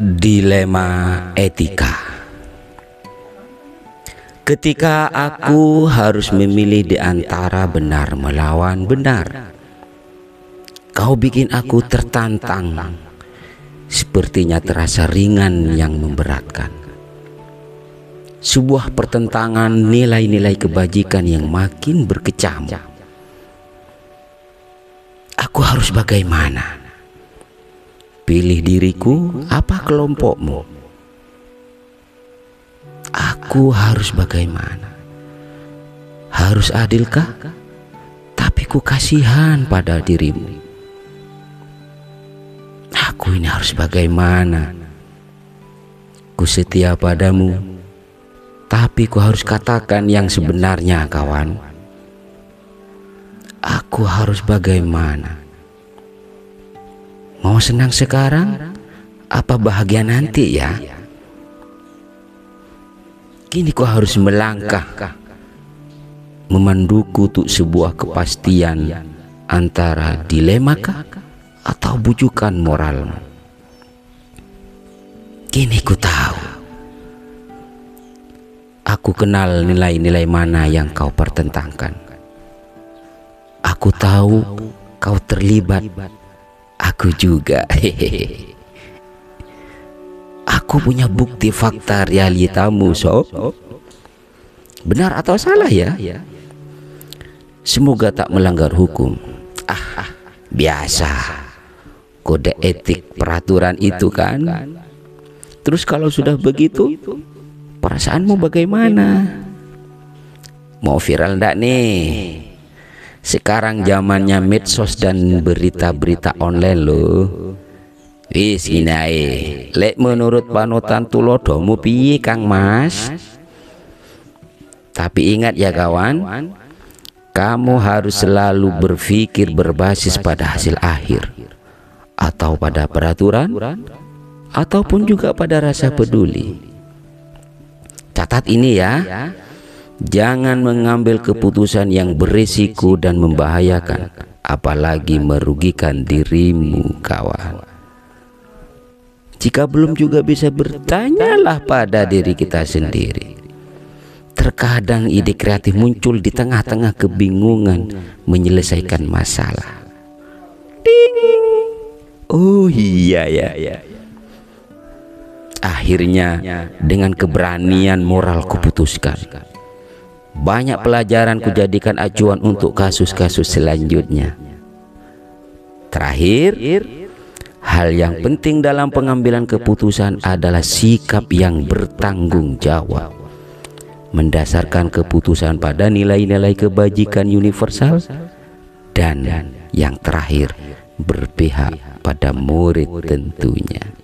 Dilema etika. Ketika aku harus memilih di antara benar melawan benar Kau bikin aku tertantang. Sepertinya terasa ringan yang memberatkan. Sebuah pertentangan nilai-nilai kebajikan yang makin berkecamuk. Aku harus bagaimana? Pilih diriku apa kelompokmu? Aku harus bagaimana? Harus adilkah? Tapi ku kasihan pada dirimu. Aku ini harus bagaimana? Ku setia padamu, tapi ku harus katakan yang sebenarnya, kawan. Aku harus bagaimana? Mau senang sekarang? Apa bahagia nanti ya? Kini kau harus melangkah Memanduku untuk sebuah kepastian Antara dilema kah Atau bujukan moral Kini ku tahu Aku kenal nilai-nilai mana yang kau pertentangkan Aku tahu kau terlibat Aku juga. Aku punya bukti fakta realitamu, sob. Benar atau salah ya? Semoga tak melanggar hukum. Ah, biasa. Kode etik peraturan itu kan. Terus kalau sudah begitu, perasaanmu bagaimana? Mau viral ndak nih? Sekarang zamannya medsos dan berita-berita online loh. Wis gini Lek menurut panutan tulodomu piye Kang Mas? Tapi ingat ya kawan, kamu harus selalu berpikir berbasis pada hasil akhir. atau pada peraturan. ataupun juga pada rasa peduli. Catat ini ya. Jangan mengambil keputusan yang berisiko dan membahayakan, apalagi merugikan dirimu, kawan. Jika belum juga bisa bertanyalah pada diri kita sendiri. Terkadang ide kreatif muncul di tengah-tengah kebingungan menyelesaikan masalah. Oh iya ya. Akhirnya dengan keberanian moral kuputuskan banyak pelajaran kujadikan acuan untuk kasus-kasus selanjutnya. Terakhir, hal yang penting dalam pengambilan keputusan adalah sikap yang bertanggung jawab. Mendasarkan keputusan pada nilai-nilai kebajikan universal dan yang terakhir berpihak pada murid tentunya.